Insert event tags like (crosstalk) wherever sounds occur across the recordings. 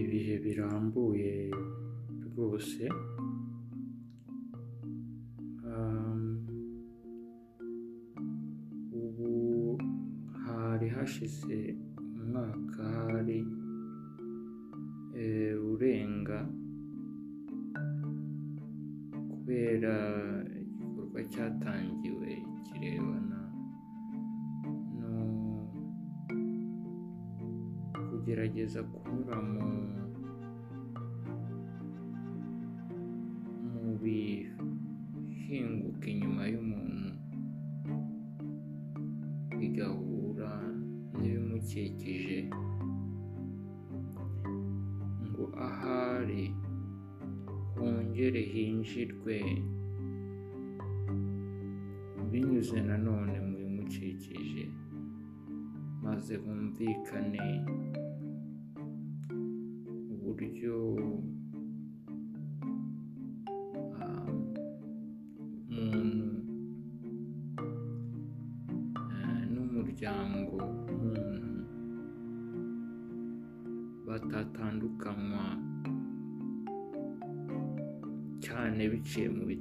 ibihe birambuye rwose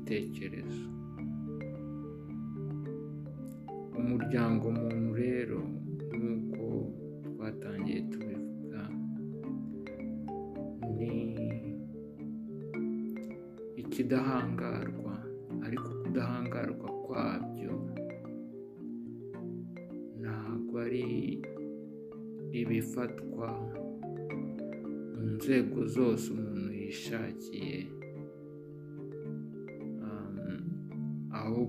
biciye mu bitekerezo umuryango muntu rero nk'uko twatangiye tubivuga ni ikidahangarwa ariko kudahangarwa kwabyo ntabwo ari ibifatwa mu nzego zose umuntu yishakiye.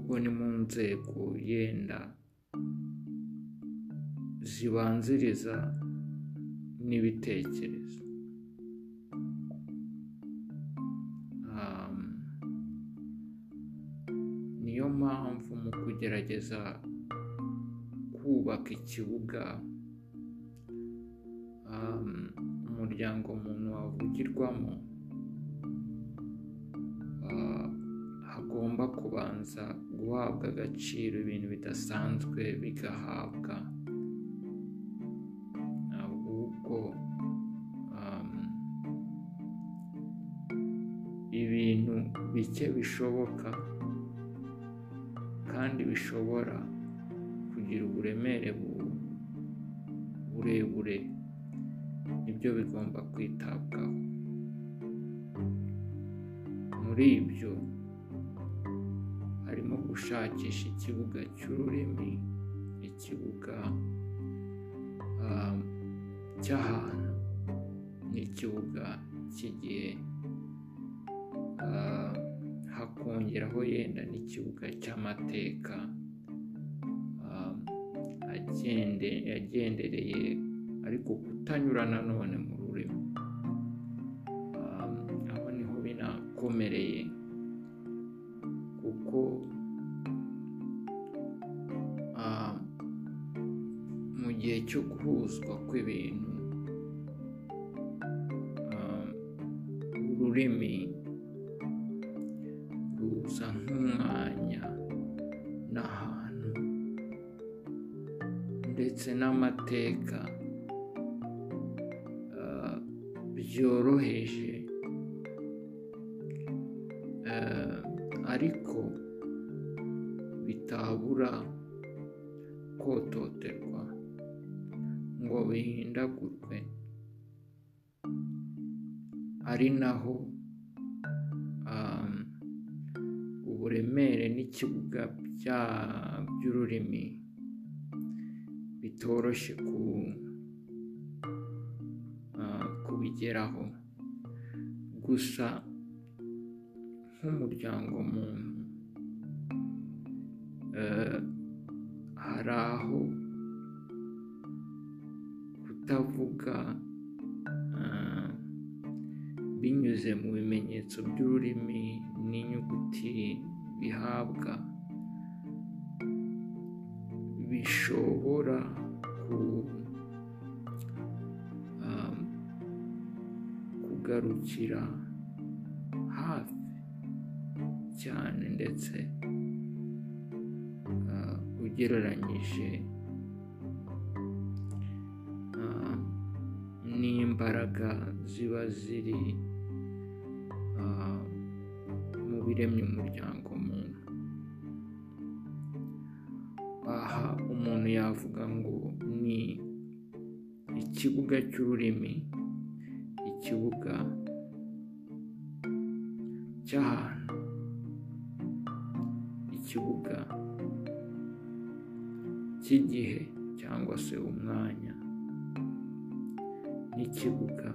Ahubwo ni mu nzego yenda zibanziriza n'ibitekerezo. Niyo mpamvu mu kugerageza kubaka ikibuga umuryango muntu wavugirwamo hagomba kubanza guhabwa agaciro ibintu bidasanzwe bigahabwa. Ahubwo ibintu bike bishoboka kandi bishobora kugira uburemere burebure ni byo bigomba kwitabwaho. Muri ibyo gushakisha ikibuga cy'ururimi ikibuga cy'ahantu n'ikibuga cy'igihe hakongeraho yenda n'ikibuga cy'amateka yagendereye ariko kutanyura nanone mu rurimi. Aho ni ho binakomereye kuko cyo guhuzwa kw'ibintu ururimi ruza nk'umwanya n'ahantu ndetse n'amateka bitoroshye kubigeraho gusa nk'umuryango muntu hari aho kutavuga binyuze mu bimenyetso by'ururimi n'inyuguti bihabwa bishobora kugarukira hafi cyane ndetse ah, ugereranyije ah, n'imbaraga ziba ziri ah, mu biremye umuryango muntu aha umuntu yavuga ngo ni ikibuga cy'ururimi ikibuga cy'ahantu ikibuga cy'igihe cyangwa se umwanya n'ikibuga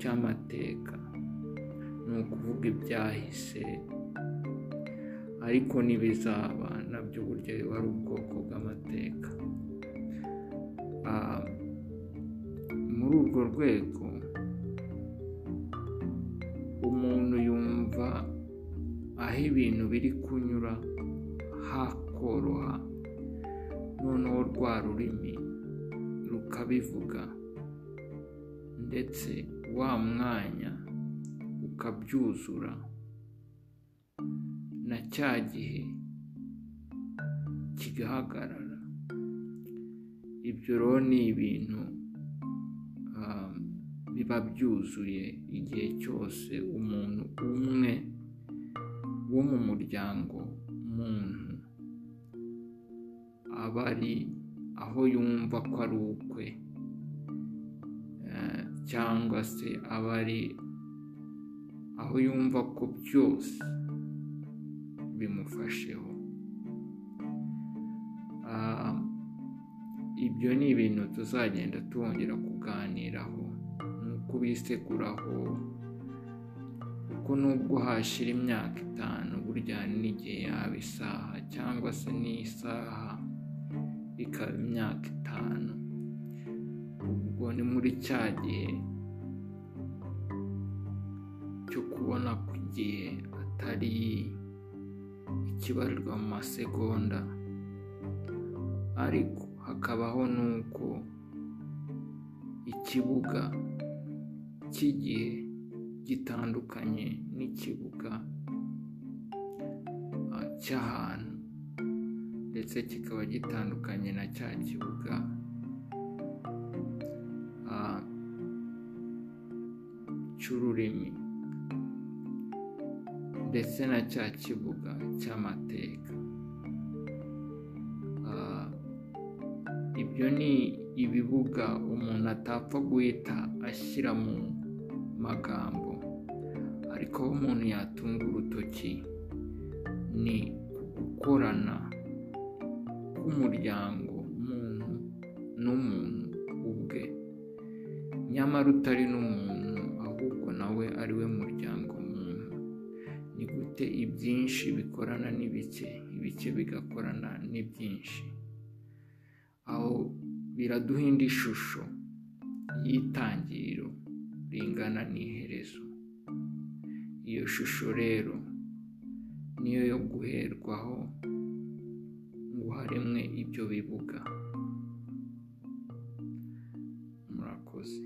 cy'amateka. Ni ukuvuga ibyahise ariko n'ibizaba na byo burya biba ari ubwoko bw'amateka muri urwo rwego umuntu yumva aho ibintu biri kunyura hakoroha noneho rwa rurimi rukabivuga ndetse wa mwanya ukabyuzura na cya gihe kigahagarara ibyo rero ni ibintu ah, biba byuzuye igihe cyose umuntu umwe wo mu muryango muntu aba ari aho yumva ko ari ukwe eh, cyangwa se aba ari aho yumva ko byose bimufasheho. Ibyo ni ibintu tuzagenda twongera kuganiraho ni ukubiseguraho kuko nubwo hashira imyaka itanu burya n'igihe yaba isaha cyangwa se n'isaha ikaba imyaka itanu. Ubwo ni muri cya gihe cyo kubona ku gihe atari ikibarirwa mu masegonda. Ariko hakabaho n'uko ikibuga cy'igihe gitandukanye n'ikibuga ah, cy'ahantu ndetse kikaba gitandukanye na cya kibuga. Ah, cy'ururimi ndetse na cya kibuga cy'amateka. Ibyo ni ibibuga umuntu atapfa guhita ashyira mu magambo. Ariko aho umuntu yatunga urutoki ni gukorana k'umuryango muntu n'umuntu ubwe. Nyamara utari n'umuntu ahubwo nawe ari we muryango muntu ni gute ibyinshi bikorana n'ibike ibike bigakorana n'ibyinshi aho biraduha indi shusho y'itangiriro ringana n'iherezo. Iyo shusho rero niyo yo guherwaho ngo haremwe ibyo bibuga. Murakoze.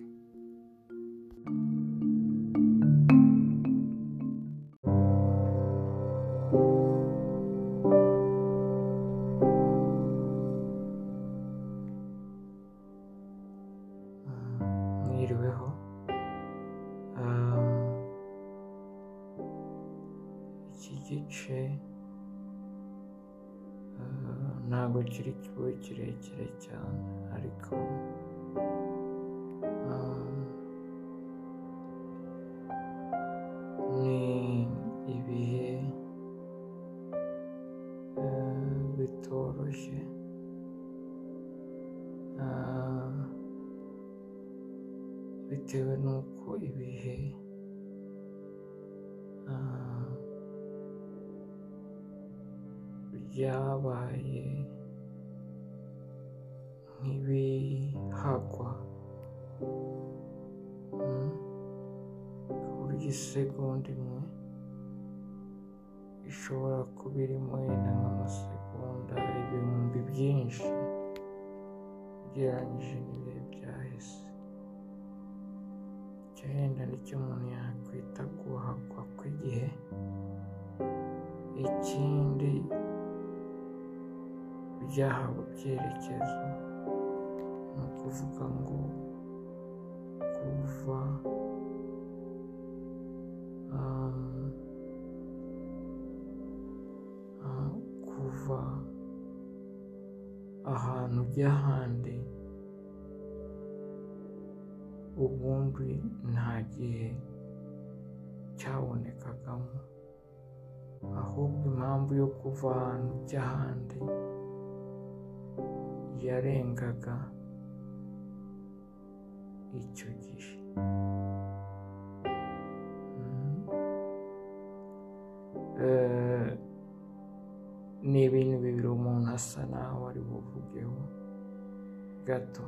Ntabwo kiri kibe kirekire cyane ibyerekezo ni ukuvuga ngo kuva um, ah, kuva ahantu ujya ahandi ubundi nta gihe cyabonekagamo. Ahubwo impamvu yo kuva ahantu ujya ahandi yarengaga icyo gihe Mm. Eh, ni ibintu bibiri umuntu asa naho ari buvugeho gato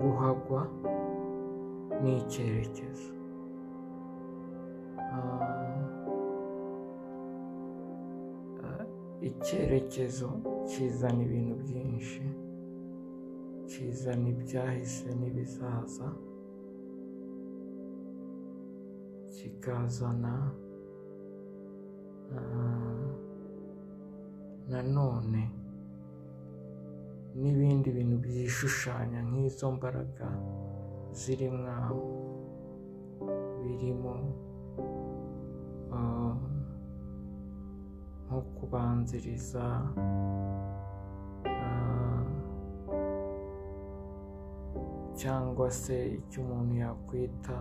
guhagwa n'icyerekezo Ah, ah, icyerekezo kizana ibintu byinshi kizana ibyahise n'ibizaza kikazana nanone n'ibindi bintu byishushanya nk'izo mbaraga ziri mwaho birimo nko kubanziriza cyangwa se icyo umuntu yakwita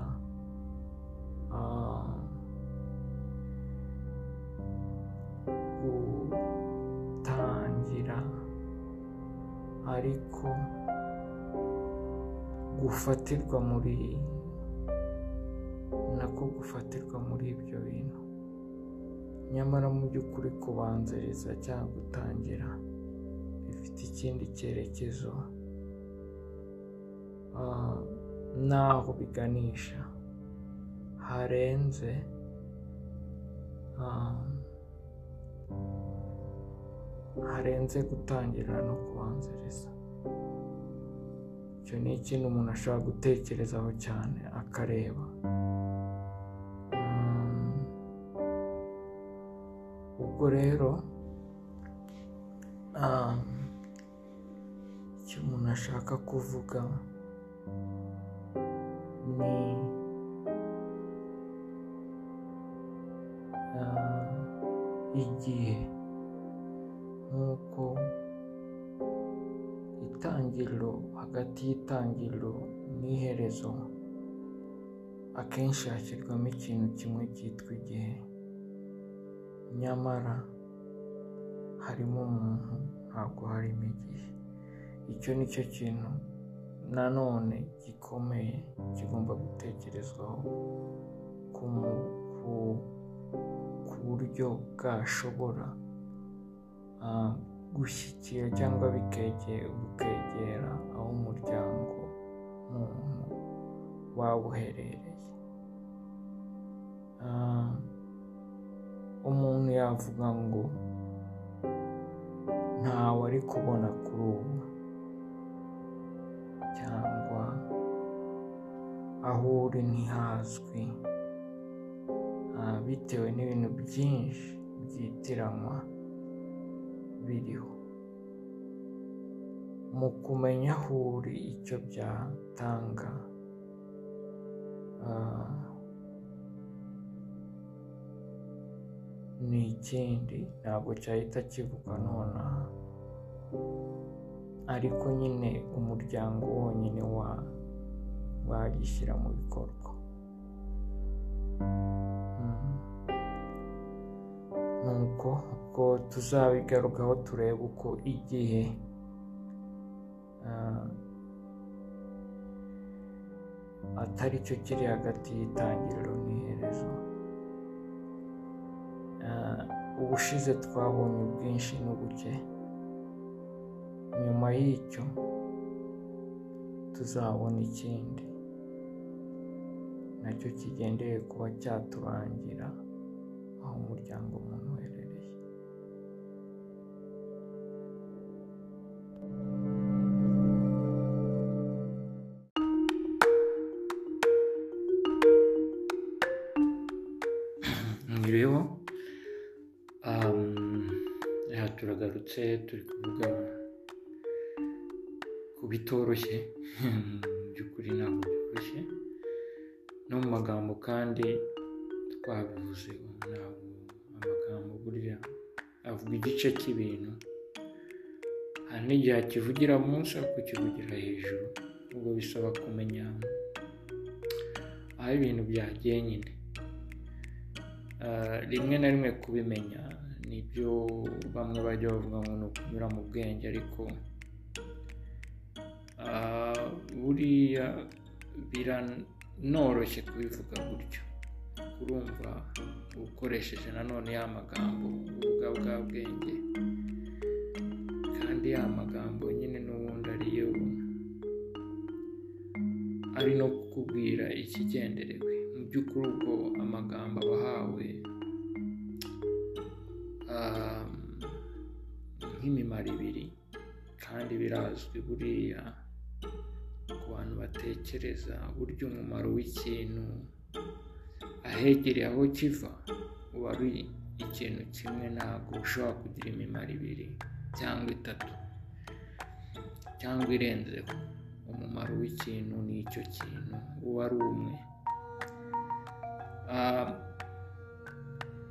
gutangira ariko gufatirwa muri nako gufatirwa muri ibyo bintu nyamara mu by'ukuri kubanziriza cyangwa gutangira bifite ikindi cyerekezo ah, n'aho biganisha. Harenze ah, harenze gutangira no kubanziriza. Icyo ni ikintu umuntu ashobora gutekerezaho cyane akareba. Ubwo rero ah, icyo umuntu ashaka kuvuga ni ah, igihe. Nk'uko itangiriro hagati y'itangiriro n'iherezo akenshi hashyirwamo ikintu kimwe cyitwa igihe. Nyamara harimo umuntu ntabwo harimo igihe. Icyo ni cyo kintu nanone gikomeye kigomba gutekerezwaho ku buryo bwashobora gushyikira cyangwa bukegera aho umuryango muntu waba uherereye umuntu yavuga ngo ntawe ari kubona kuri ubu cyangwa aho uri ntihazwi. Ah, bitewe n'ibintu byinshi byitiranwa biriho. Mu kumenya aho uri icyo byatanga ni ikindi ntabwo cyahita kivugwa nonaha. Ariko nyine umuryango wonyine wa wagishyira mu bikorwa. Mm. nuko ubwo tuzabigarukaho turebe uko igihe ah, atari cyo kiri hagati y'itangiriro n'iherezo. Ubushize twabonye ubwinshi n'ubuke. Nyuma y'icyo tuzabona ikindi. Nacyo kigendeye kuba cyaturangira aho umuryango umuntu uherereye turi kuvuga ku bitoroshye. Mu (laughs) by'ukuri ntabwo byoroshye. No mu magambo kandi twabivuze ntabwo amagambo burya avuga igice cy'ibintu. Hari n'igihe akivugira munsi ariko kukivugira hejuru. Ubwo bisaba kumenya aho ibintu byagiye nyine. Rimwe na rimwe kubimenya ni byo bamwe bajya bavuga ngo ni ukunyura mu bwenge ariko buriya biranoroshye kubivuga gutyo. Urumva ukoresheje nanone ya magambo uvuga bwa bwenge kandi ya magambo nyine n'ubundi ariyo ari no kukubwira ikigenderewe. Mu by'ukuri ubwo amagambo aba ahawe nk'imimaro ibiri kandi birazwi buriya ku bantu batekereza burya umumaro w'ikintu ahegereye aho kiva uba ari ikintu kimwe ntabwo ushobora kugira imimaro ibiri cyangwa itatu cyangwa irenzeho. Umumaro w'ikintu ni icyo kintu uba ari umwe.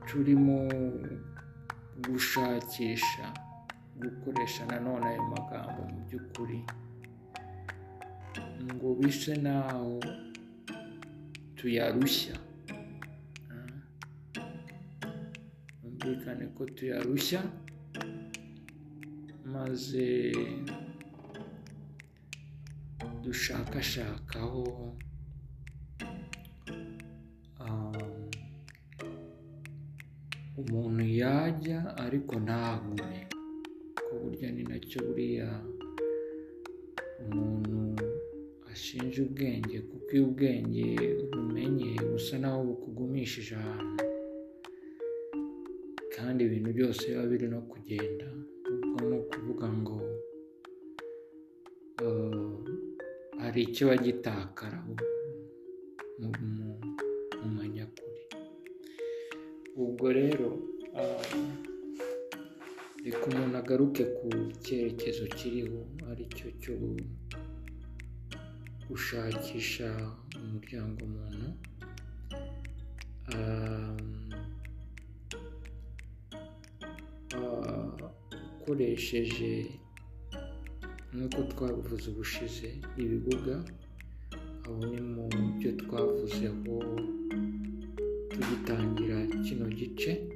Turimo gushakisha gukoresha nanone ayo magambo mu by'ukuri. Ngo bise naho tuyarushya. Byumvikane ko tuyarushya maze dushakashakaho umuntu yajya ariko ntagume. Ko burya ni na cyo buriya umuntu ashinja ubwenge kuko iyo ubwenge bumenye busa naho bukugumishije ahantu. Kandi ibintu byose biba biri no kugenda. Ubwo ni ukuvuga ngo hari ikiba gitakara ubwo rero reka umuntu agaruke ku cyerekezo kiriho ari cyo cyo gushakisha umuryango muntu. Ukoresheje nk'uko twabivuze ubushize ibibuga aho ni mu byo twavuzeho tugitangira kino gice.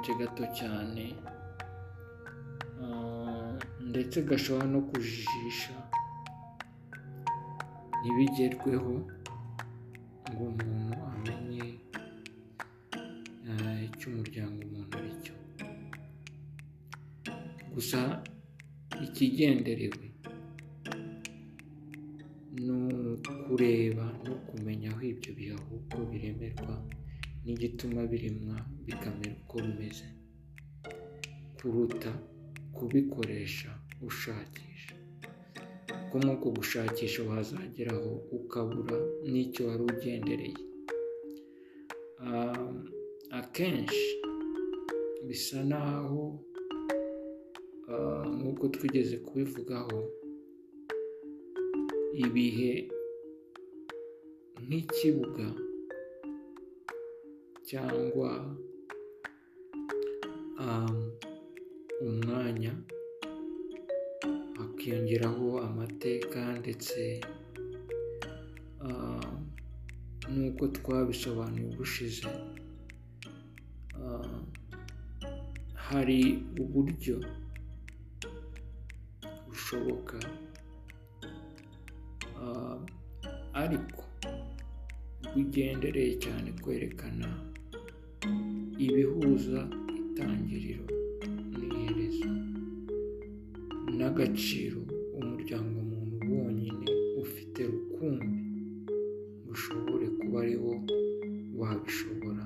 Agace gato cyane ndetse gashobora no kujijisha. Ntibigerweho ngo umuntu amenye icyo umuryango umuntu ari cyo. Gusa ikigenderewe ni ukureba no kumenya aho ibyo ahubwo biremerwa n'igituma biremwa bikamera uko bimeze. Kuruta kubikoresha ushakisha. Kuko nk'uko gushakisha wazageraho ukabura n'icyo wari ugendereye. Akenshi bisa naho nk'uko twigeze kubivugaho ibihe nk'ikibuga cyangwa umwanya hakiyongeraho amateka ndetse nk'uko twabisobanuye ubushize. Hari uburyo bushoboka ariko bugendereye cyane kwerekana ibihuza itangiriro n'iherezo n'agaciro umuryango muntu wonyine ufite rukumbi ngo ushobore kuba ari wo wabishobora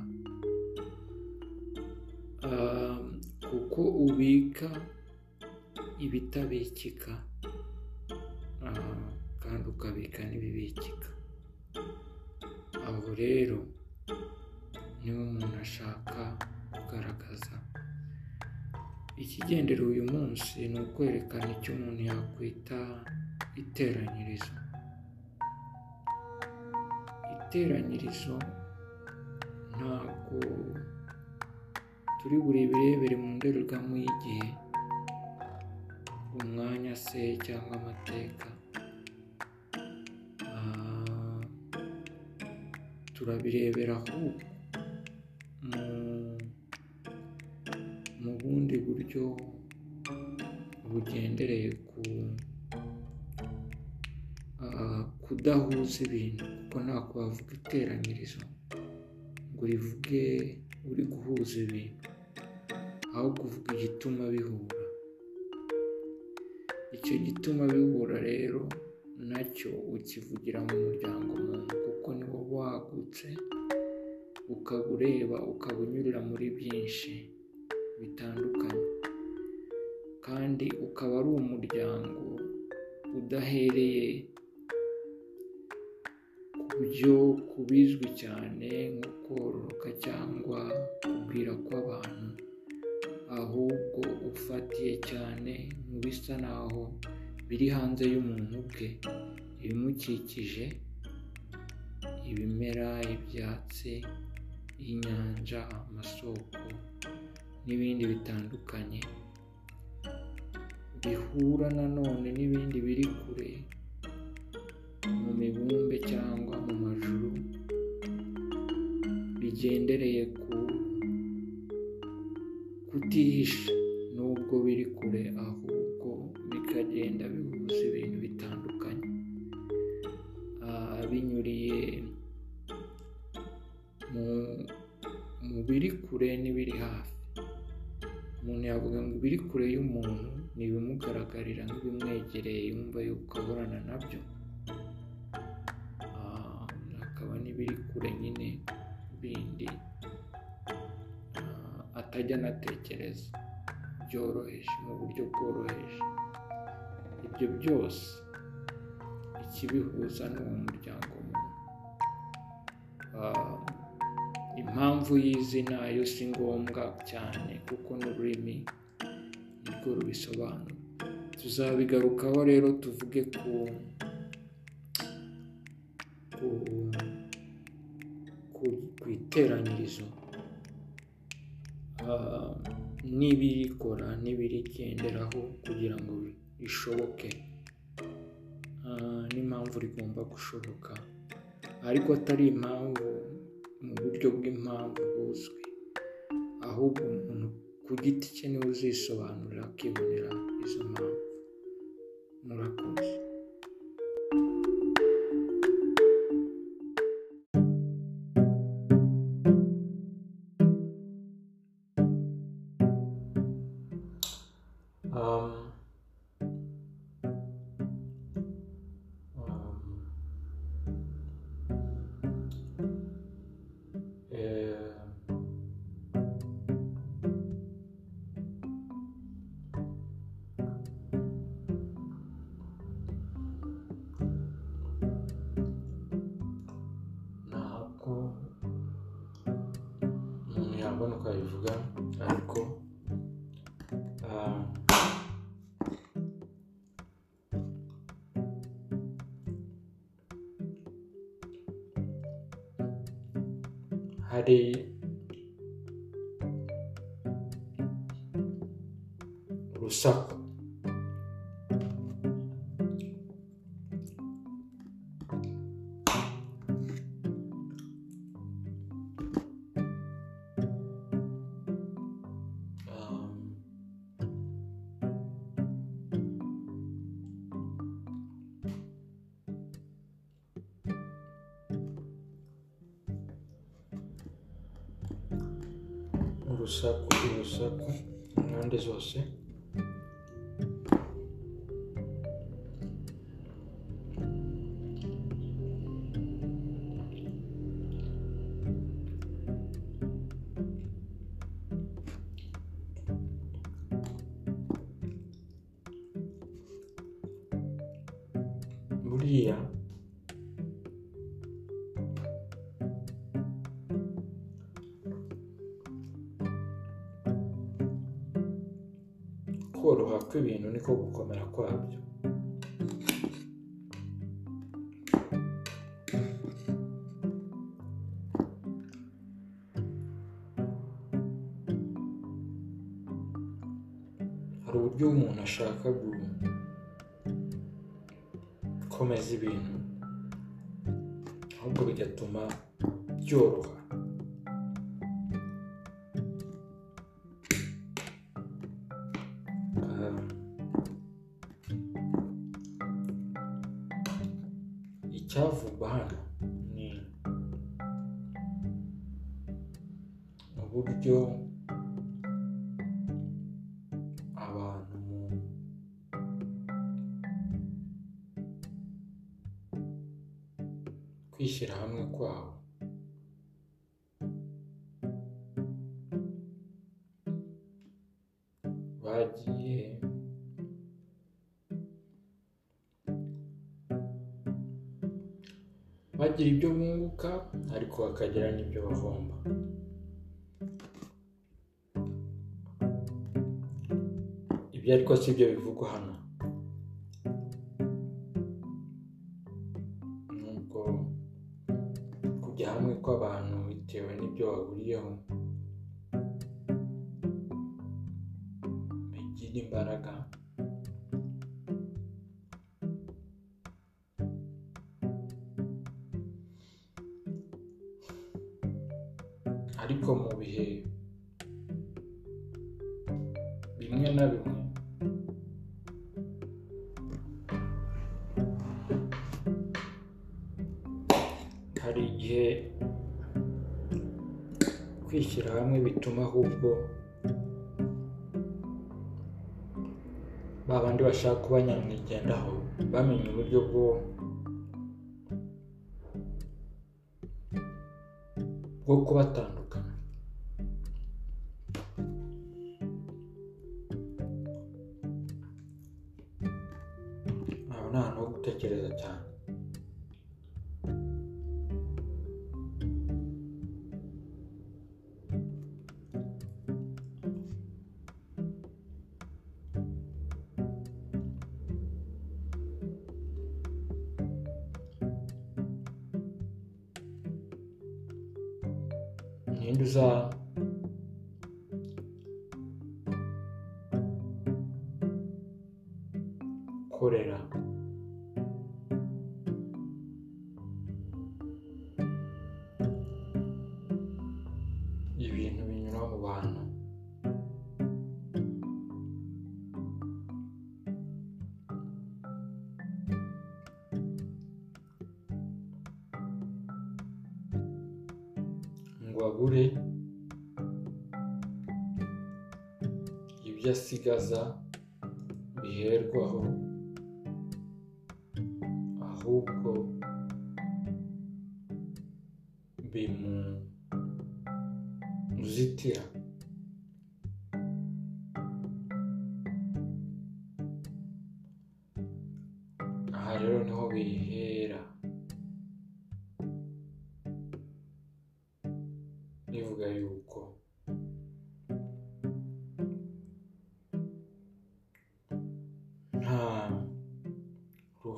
kuko ubika ibitabikika kandi ukabika n'ibibikika. Aho rero ikigendera uyu munsi ni ukwerekana icyo umuntu yakwita iteranyirizo iteranyirizo ntabwo turi bureberebere mu ndorerwamo y'igihe umwanya se cyangwa amateka. Turabirebera ahubwo. Mu bundi buryo bugendereye ku ah, kudahuza ibintu kuko ntabwo wavuga iteranyirizo ngo rivuge uri guhuza ibintu ahubwo uvuga igituma bihura. Icyo gituma bihura rero na cyo ukivugira mu muryango muntu kuko niwo wagutse ukaba ureba ukaba unyurira muri byinshi. Bitandukanye. Kandi ukaba ari umuryango udahereye ku byo ku bizwi cyane nko kororoka cyangwa kugwira kw'abantu ahubwo ufatiye cyane mu bisa naho biri hanze y'umuntu bwe. Ibimukikije ibimera ibyatsi inyanja amasoko n'ibindi bitandukanye bihura nanone n'ibindi biri kure mu mibumbe cyangwa mu majuru bigendereye ku kutihisha nubwo biri kure ahubwo bikagenda bihuza ibintu bitandukanye. Ah, binyuriye mu mu biri kure n'ibiri hafi. Umuntu yavuga ngo ibiri kure y'umuntu ni ibimugaragarira nk'ibimwegereye yumva yuko ahorana na byo. Ah, hakaba n'ibiri kure nyine bindi. Ah, atajya anatekereza. Byoroheje mu buryo bworoheje. Ibyo byose ikibihuza ni uwo muryango impamvu y'izina yo si ngombwa cyane kuko n'ururimi nirwo rubisobanura. Tuzabigarukaho rero tuvuge ku ku iteranyirizo. Ah, n'ibirikora n'ibirigenderaho kugira ngo rishoboke Ah, n'impamvu rigomba gushoboka. Ariko atari impamvu mu buryo bw'impamvu buzwi. Ahubwo umuntu ku giti cye ni we uzisobanurira akibonera izo mpamvu. Murakoze. jogar impande zose niko gukomera kwabyo hari uburyo umuntu ashaka gukomeza ibintu ahubwo bigatuma byoroha kwabo bagiye bagira ibyo bunguka ariko bakagira n'ibyo bahomba. Ibyo ariko si byo bivugwa hano. Ahubwo ba bandi bashaka kuba nyamwigendaho bamenya uburyo bwo bwo kubatandukana ibyo asigaza biherwaho ahubwo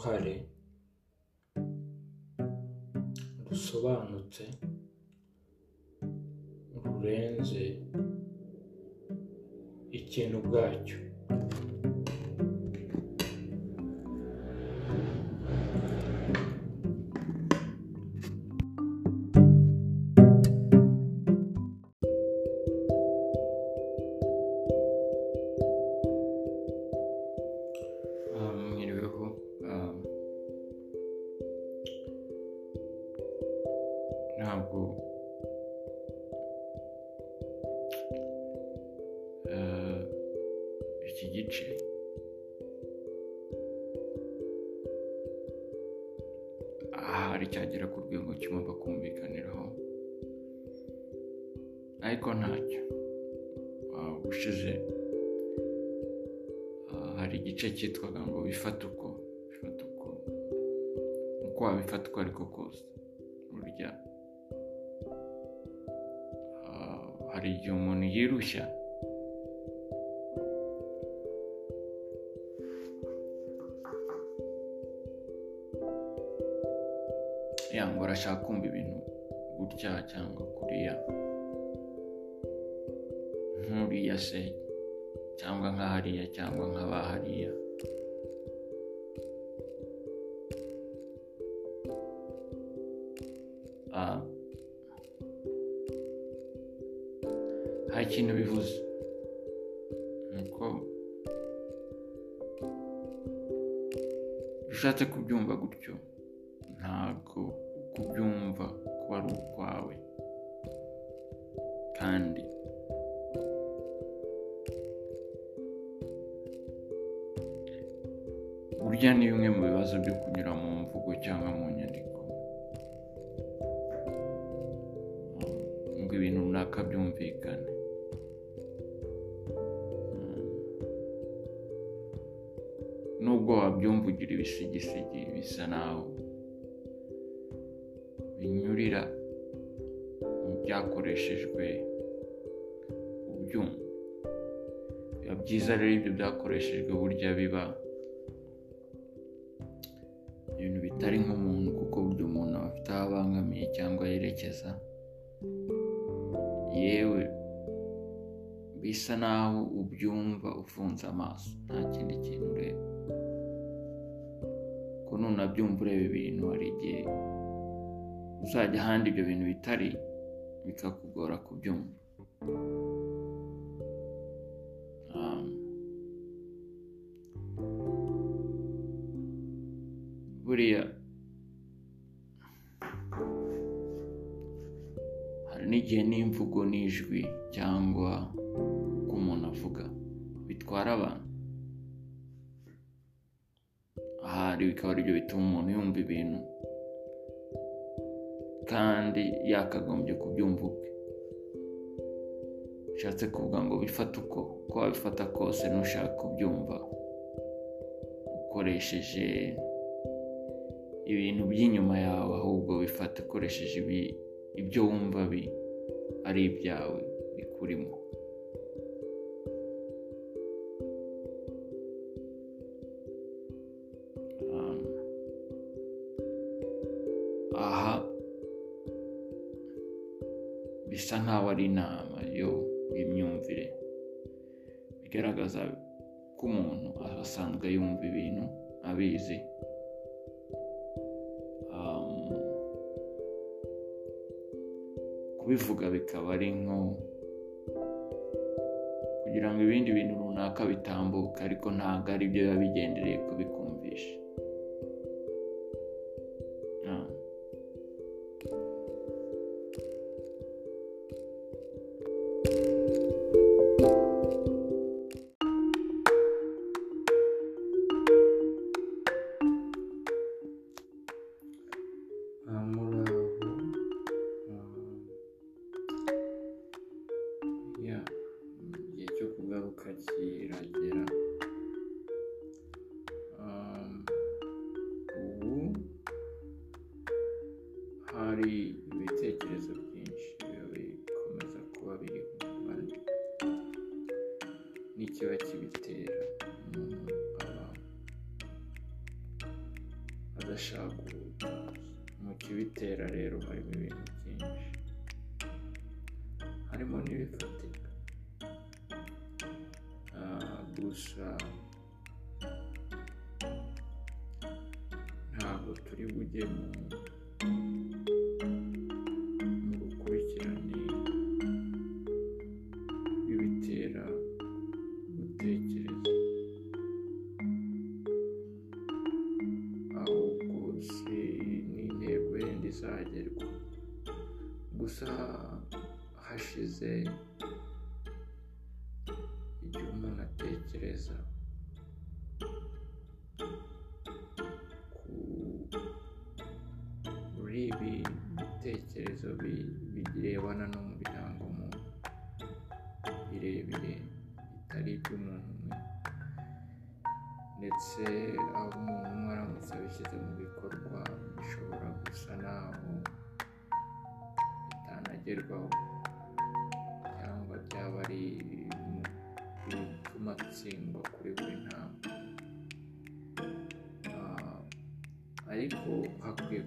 ruhare rusobanutse rurenze. Ikintu ubwacyo. Hari ikintu bivuze nuko ushatse kubyumva gutyo? Ntabwo kubyumva kuba ari ukwawe. Kandi burya ni bimwe mu bibazo byo kunyura mu mvugo cyangwa mu nyandiko. Ngo ibintu runaka byumvikane. Wabyumva ugira ibisigisigi bisa naho binyurira mu byakoreshejwe ubyumva biba byiza rero ibyo byakoreshejwe burya biba ibintu bitari nk'umuntu kuko burya umuntu aba afite aho abangamiye cyangwa yerekeza. Yewe bisa naho ubyumva ufunze amaso nta kindi kintu. Nunabyumva ureba ibintu hari igihe. Uzajya ahandi ibyo bintu bitari bikakugora kubyumva. Bikaba ari byo bituma umuntu yumva ibintu kandi yakagombye kubyumva ubwe. Bishatse kuvuga ngo bifate uko uko wabifata kose nushaka kubyumva ukoresheje ibintu by'inyuma yawe ahubwo bifata ukoresheje ibyo wumva ari ibyawe bikurimo bisa nk'aho ari inama y'imyumvire bigaragaza ko umuntu asanzwe yumva ibintu abizi kubivuga bikaba ari nko kugira ngo ibindi bintu runaka bitambuke ariko ntabwo ari byo biba bigendereye kubikumvisha harimo n'ibifatika gusa ntabwo turi bujye mu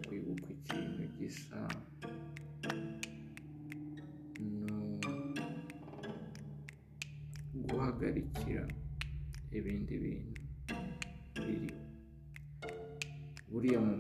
kwibuka ikintu gisa. No. Guhagarikira ibindi bintu biriho. Buriya mu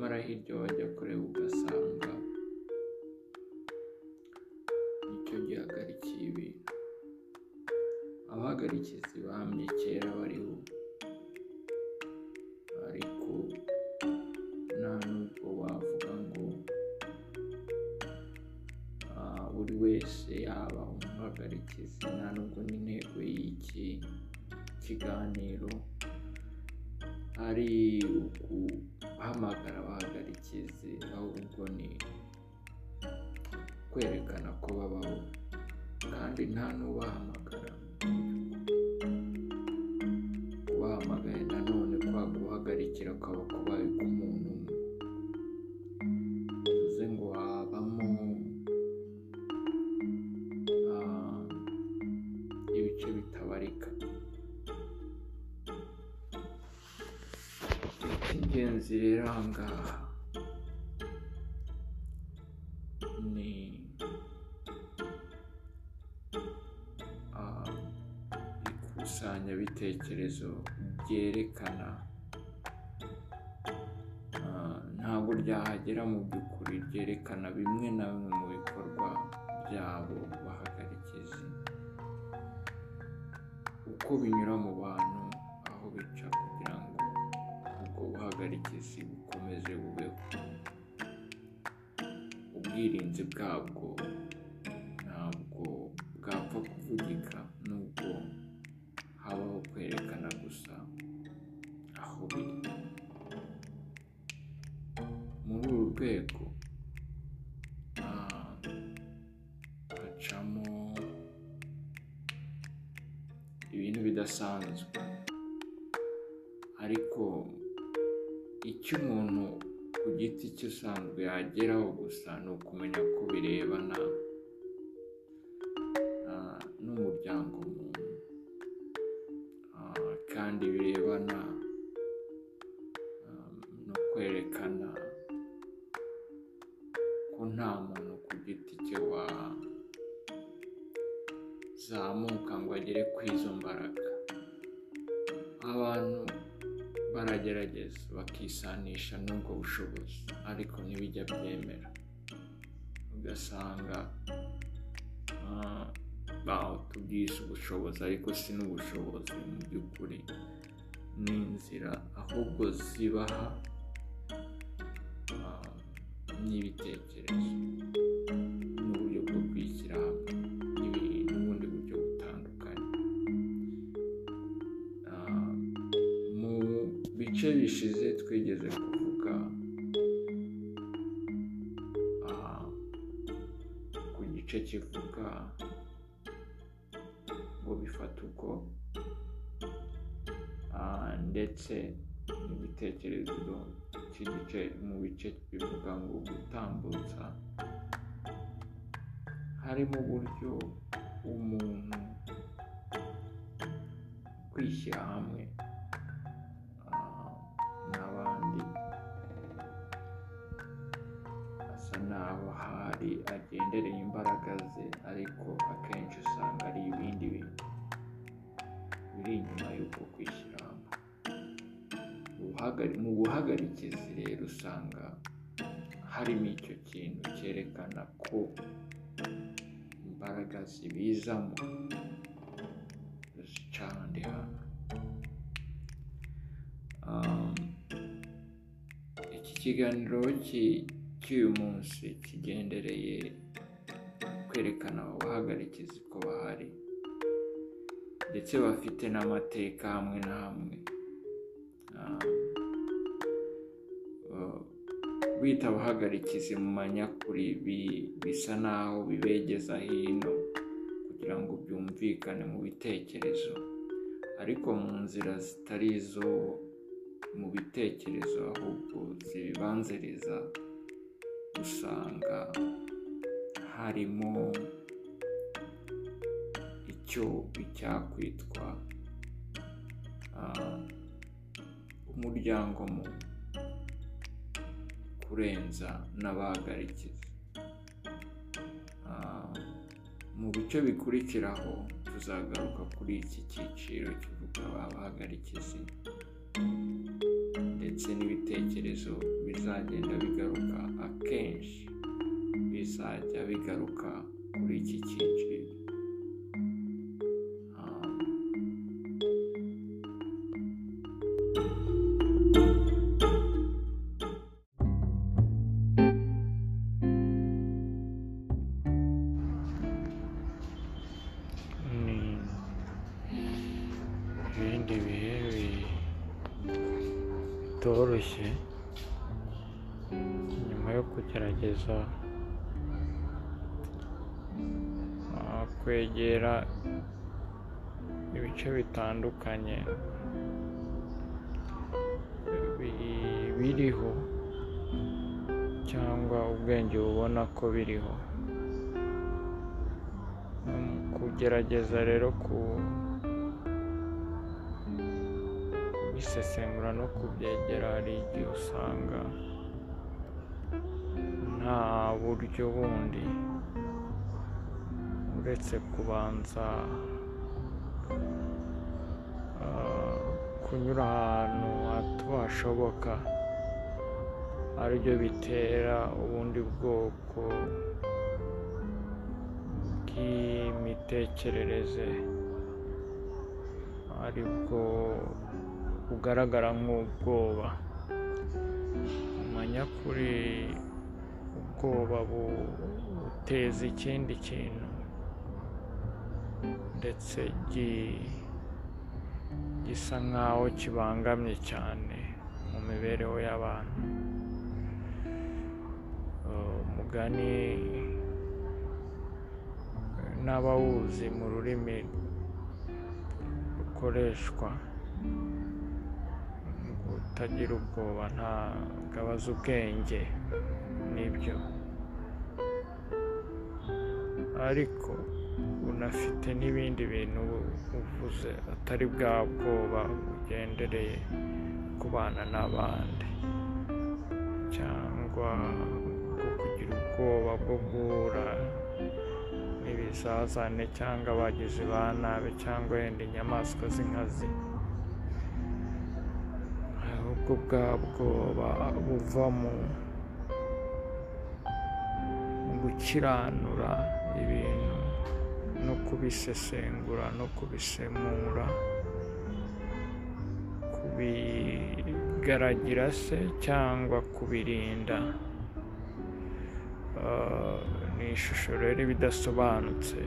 nyamara hirya wajya kure ugasanga ibitekerezo byerekana uh, ntabwo ryahagera mu by'ukuri ryerekana bimwe na bimwe mu bikorwa byabo bahagarikizi. Uko binyura rwego ah, hacamo ibintu bidasanzwe. Ariko icyo umuntu ku giti cye usanzwe yageraho gusa ni ukumenya ko birebana tarikosina ubushobozi mu by'ukuri ni inzira ahubwo zibaha n'ibitekerezo ntagendereye imbaraga ze ariko akenshi usanga ari ibindi bintu biri inyuma y'uko kwishyira hamwe mu buhagarikizi rero usanga harimo icyo kintu cyerekana ko imbaraga zibizamo zica ahandi hantu iki kiganiro cy'uyu munsi kigendereye kwerekana abahagarikizi ko bahari ndetse bafite n'amateka hamwe na hamwe. Ah, bita abahagarikizi mu manyakuri bi- bisa naho bibegeza hino kugira ngo byumvikane mu bitekerezo. Ariko mu nzira zitari izo mu bitekerezo ahubwo zibibanziriza usanga harimo icyo icyakwitwa ah, umuryango mu kurenza n'abahagarikizi Ah, mu bice bikurikiraho tuzagaruka kuri iki cyiciro kivuga abahagarikizi ndetse n'ibitekerezo bizagenda bigaruka akenshi bizajya bigaruka kuri iki cyiciro. Kwegera ibice bitandukanye bi- biriho cyangwa ubwenge bubona ko biriho. Kugerageza rero ku kubisesengura no kubyegera hari igihe usanga nta buryo bundi uretse kubanza ah, kunyura ahantu hato hashoboka ari byo bitera ubundi bwoko bw'imitekerereze. Aribwo bugaragara nk'ubwoba. Amanyakuri ubwoba bu- buteza ikindi kintu. Ndetse gi- gisa nk'aho kibangamye cyane mu mibereho y'abantu. Umugani n'abawuzi mu rurimi rukoreshwa utagira ubwoba ntabwo abaza ubwenge ni byo. Ariko unafite n'ibindi bintu uvuze atari bwa bwoba bugendereye kubana n'abandi cyangwa bwo kugira ubwoba bwo guhura n'ibizazane cyangwa abagizi ba nabi cyangwa wenda inyamaswa z'inkazi. Ahubwo bwa bwoba buva mu gukiranura kubisesengura no kubisemura. Kubigaragira se cyangwa kubirinda? Ah, ni ishusho rero iba idasobanutse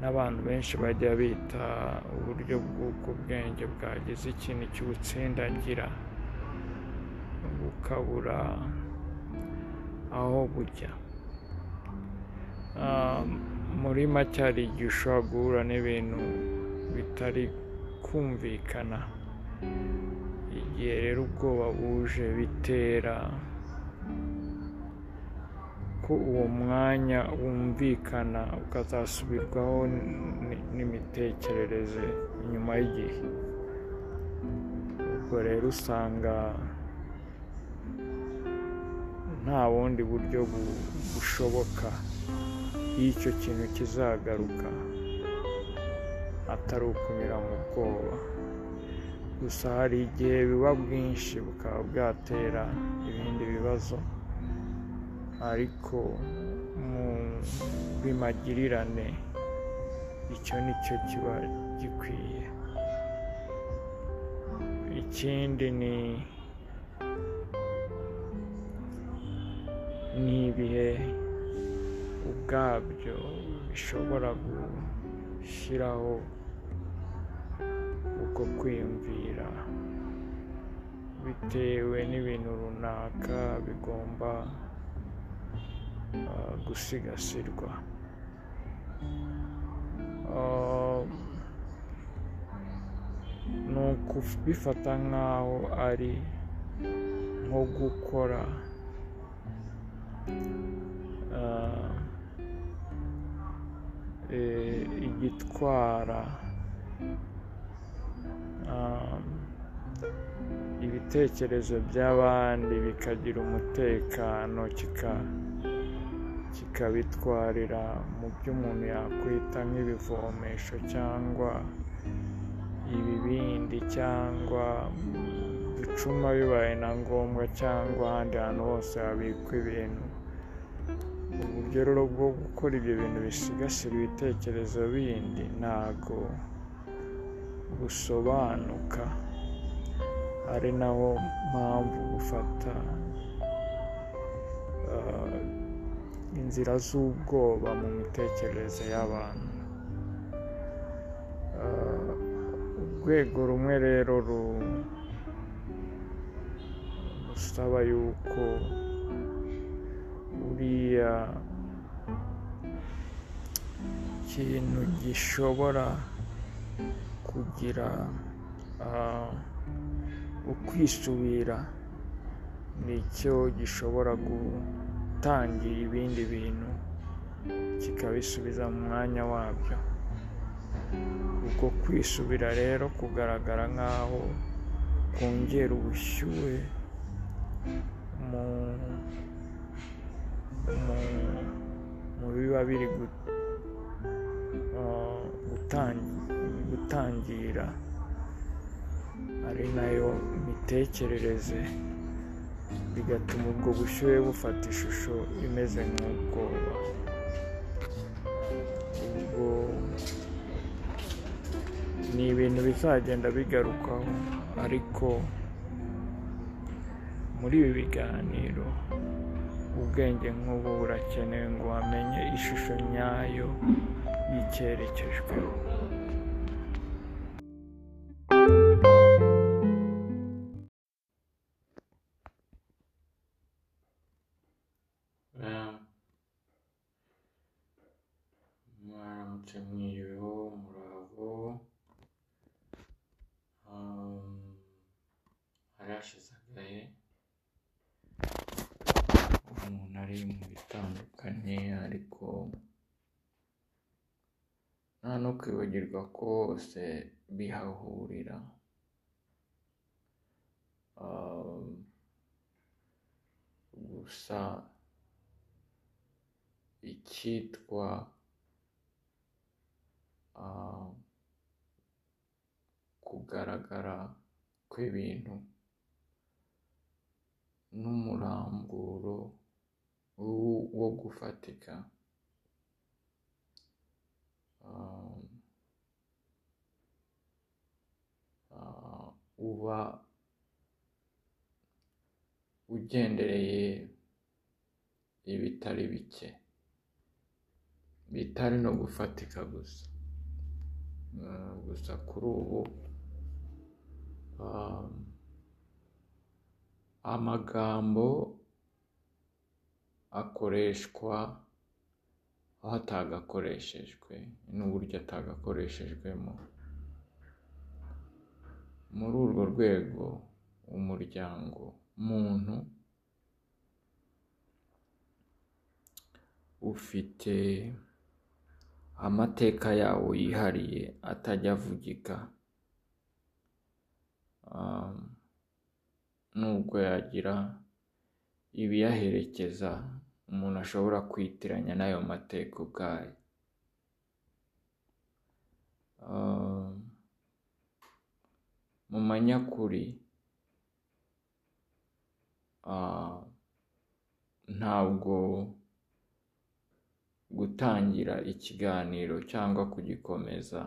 n'abantu benshi bajya bita uburyo bw'uko ubwenge bwagize ikintu cy'ubutsindagira bukabura aho bujya. Ah, muri make hari igihe ushobora guhura n'ibintu bitari kumvikana. Igihe rero ubwoba buje bitera ko uwo mwanya wumvikana ukazasubirwaho n'imitekerereze nyuma y'igihe. Ubwo rero usanga nta bundi buryo bu- bushoboka. Iyo icyo kintu kizagaruka atari ukunyura mu bwoba. Gusa hari igihe biba bwinshi bukaba bwatera ibindi bibazo. Ariko mu bimagirirane icyo ni cyo kiba gikwiye. Ikindi ni ni ibihe ubwabyo bishobora gushyiraho uko kwiyumvira bitewe n'ibintu runaka bigomba ah, gusigasirwa. Ah, ni ukubifata nk'aho ari nko gukora eh, igitwara ah, ibitekerezo by'abandi bikagira umutekano kika kikabitwarira mu byo umuntu yakwita nk'ibivomesho cyangwa ibibindi cyangwa ibicuma bibaye na ngombwa cyangwa ahandi hantu hose habikwa ibintu. Uburyo rero bwo gukora ibyo bintu bisigasira ibitekerezo bindi ntago busobanuka. Ari naho mpamvu gufata ah, inzira z'ubwoba mu mitekerereze y'abantu. Ah, urwego rumwe rero ru- rusaba yuko buriya kintu gishobora kugira ah, ukwisubira ni cyo gishobora gutangira ibindi bintu kikabisubiza mu mwanya wabyo. Ubwo kwisubira rero kugaragara nk'aho kongera ubushyuhe mu mu- biba biri gutangi- gutangira. Ari na yo mitekerereze. Bigatuma ubwo bushyuhe bufata ishusho imeze nk'ubwoba. Ubwo ni ibintu bizagenda bigarukaho. Ariko muri ibi biganiro ubwenge nk'ubu burakenewe ngo wamenye ishusho nyayo y'icyerekejweho. Mwaramutse mwiriweho muraho Um, hari hashize agahe umuntu ari mu bitandukanye ariko nta no kwibagirwa ko bose bihahurira. Um, gusa icyitwa ah, kugaragara kw'ibintu n'umuramburo wo- gufatika. um, uba ugendereye ibitari bike bitari no gufatika gusa gusa kuri ubu amagambo akoreshwa aho atagakoreshejwe n'uburyo atagakoreshejwemo muri urwo rwego umuryango muntu ufite amateka yawo yihariye atajya avugika Um, nubwo yagira ibiyaherekeza umuntu ashobora kwitiranya n'ayo mateka ubwayo. Um, mu manyakuri ah, ntabwo gutangira ikiganiro cyangwa kugikomeza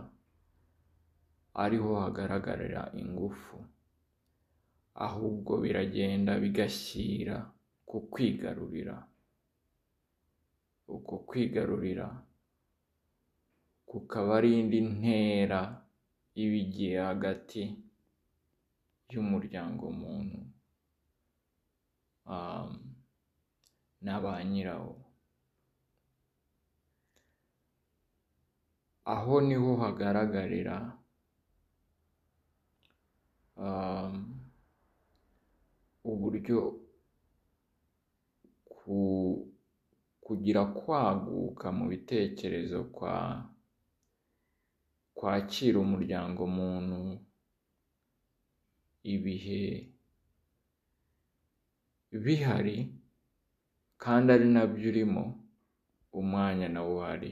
ariho hagaragarira ingufu ahubwo biragenda bigashyira ku kwigarurira. Uko kwigarurira kukaba ari indi ntera iba igiye hagati y'umuryango muntu na ba nyirawo. Aho ni ho hagaragarira uburyo kugira kwaguka mu bitekerezo kwa kwakira umuryango muntu ibihe bihari kandi ari na byo urimo umwanya nawo uhari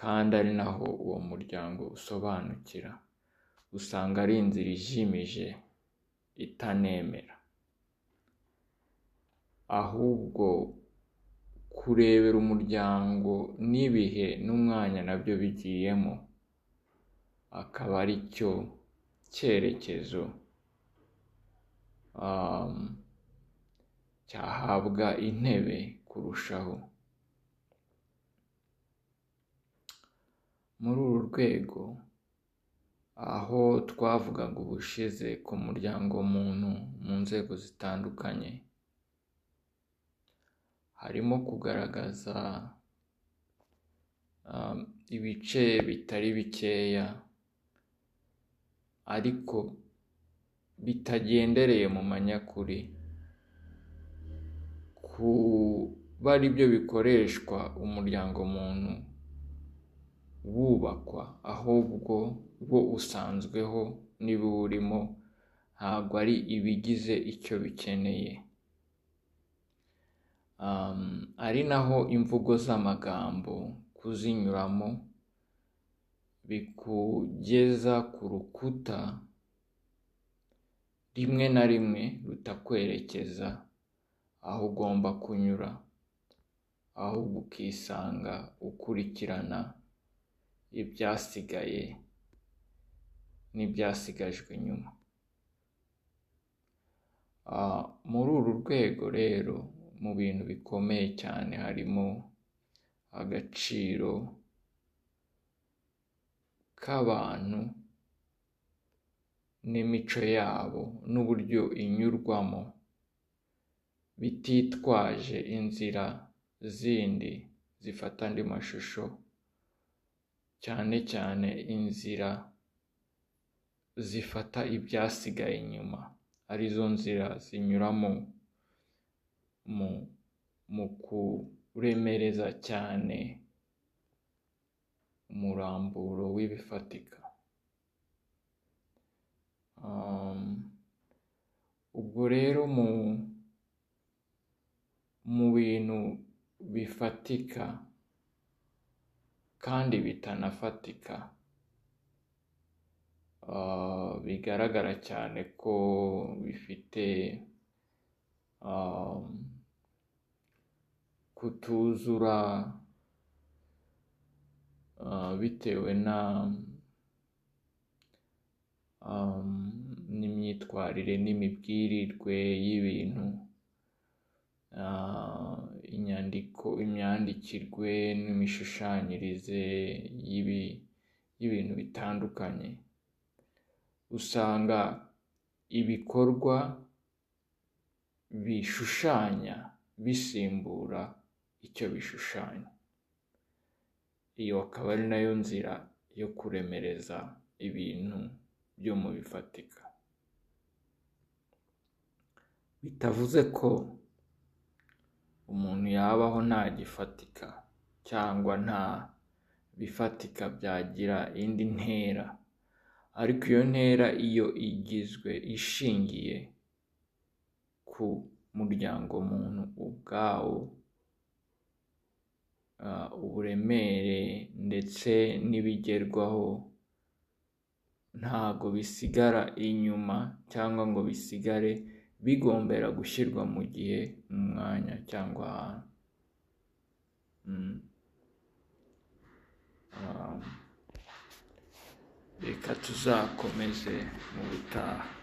kandi ari naho uwo muryango usobanukira. Usanga ari inzira ijimije itanemera. Ahubwo kurebera umuryango n'ibihe n'umwanya na byo bigiyemo akaba ari cyo cyerekezo cyahabwa intebe kurushaho. Muri uru rwego aho twavugaga ubushize ku muryango muntu mu nzego zitandukanye harimo kugaragaza ibice bitari bikeya ariko bitagendereye mu manyakuri. Kuba ari byo bikoreshwa umuryango muntu wubakwa ahubwo wo usanzweho n'ibiwurimo ntabwo ari ibigize icyo bikeneye. Ari naho imvugo z'amagambo kuzinyuramo bikugeza ku rukuta rimwe na rimwe rutakwerekeza aho ugomba kunyura ahubwo ukisanga ukurikirana ibyasigaye n'ibyasigajwe inyuma muri uru rwego rero mu bintu bikomeye cyane harimo agaciro k'abantu n'imico yabo n'uburyo inyurwamo bititwaje inzira zindi zifata andi mashusho. Cyane cyane inzira zifata ibyasigaye inyuma ari zo nzira zinyuramo mu kuremereza cyane umuramburo w'ibifatika. Ubwo rero mu bintu bifatika kandi bitanafatika bigaragara cyane ko bifite kutuzura bitewe na n'imyitwarire n'imibwirirwe y'ibintu inyandiko imyandikirwe n'imishushanyirize y'ibintu bitandukanye. Usanga ibikorwa bishushanya bisimbura icyo bishushanya. Iyo akaba ari na yo nzira yo kuremereza ibintu byo mu bifatika. Bitavuze ko umuntu yabaho nta gifatika cyangwa nta bifatika byagira indi ntera. Ariko iyo ntera iyo igizwe ishingiye ku muryango muntu ubwawo uburemere ndetse n'ibigerwaho ntago bisigara inyuma cyangwa ngo bisigare bigombera gushyirwa mu gihe mu mwanya cyangwa ahantu. Reka tuzakomeze mu butaha.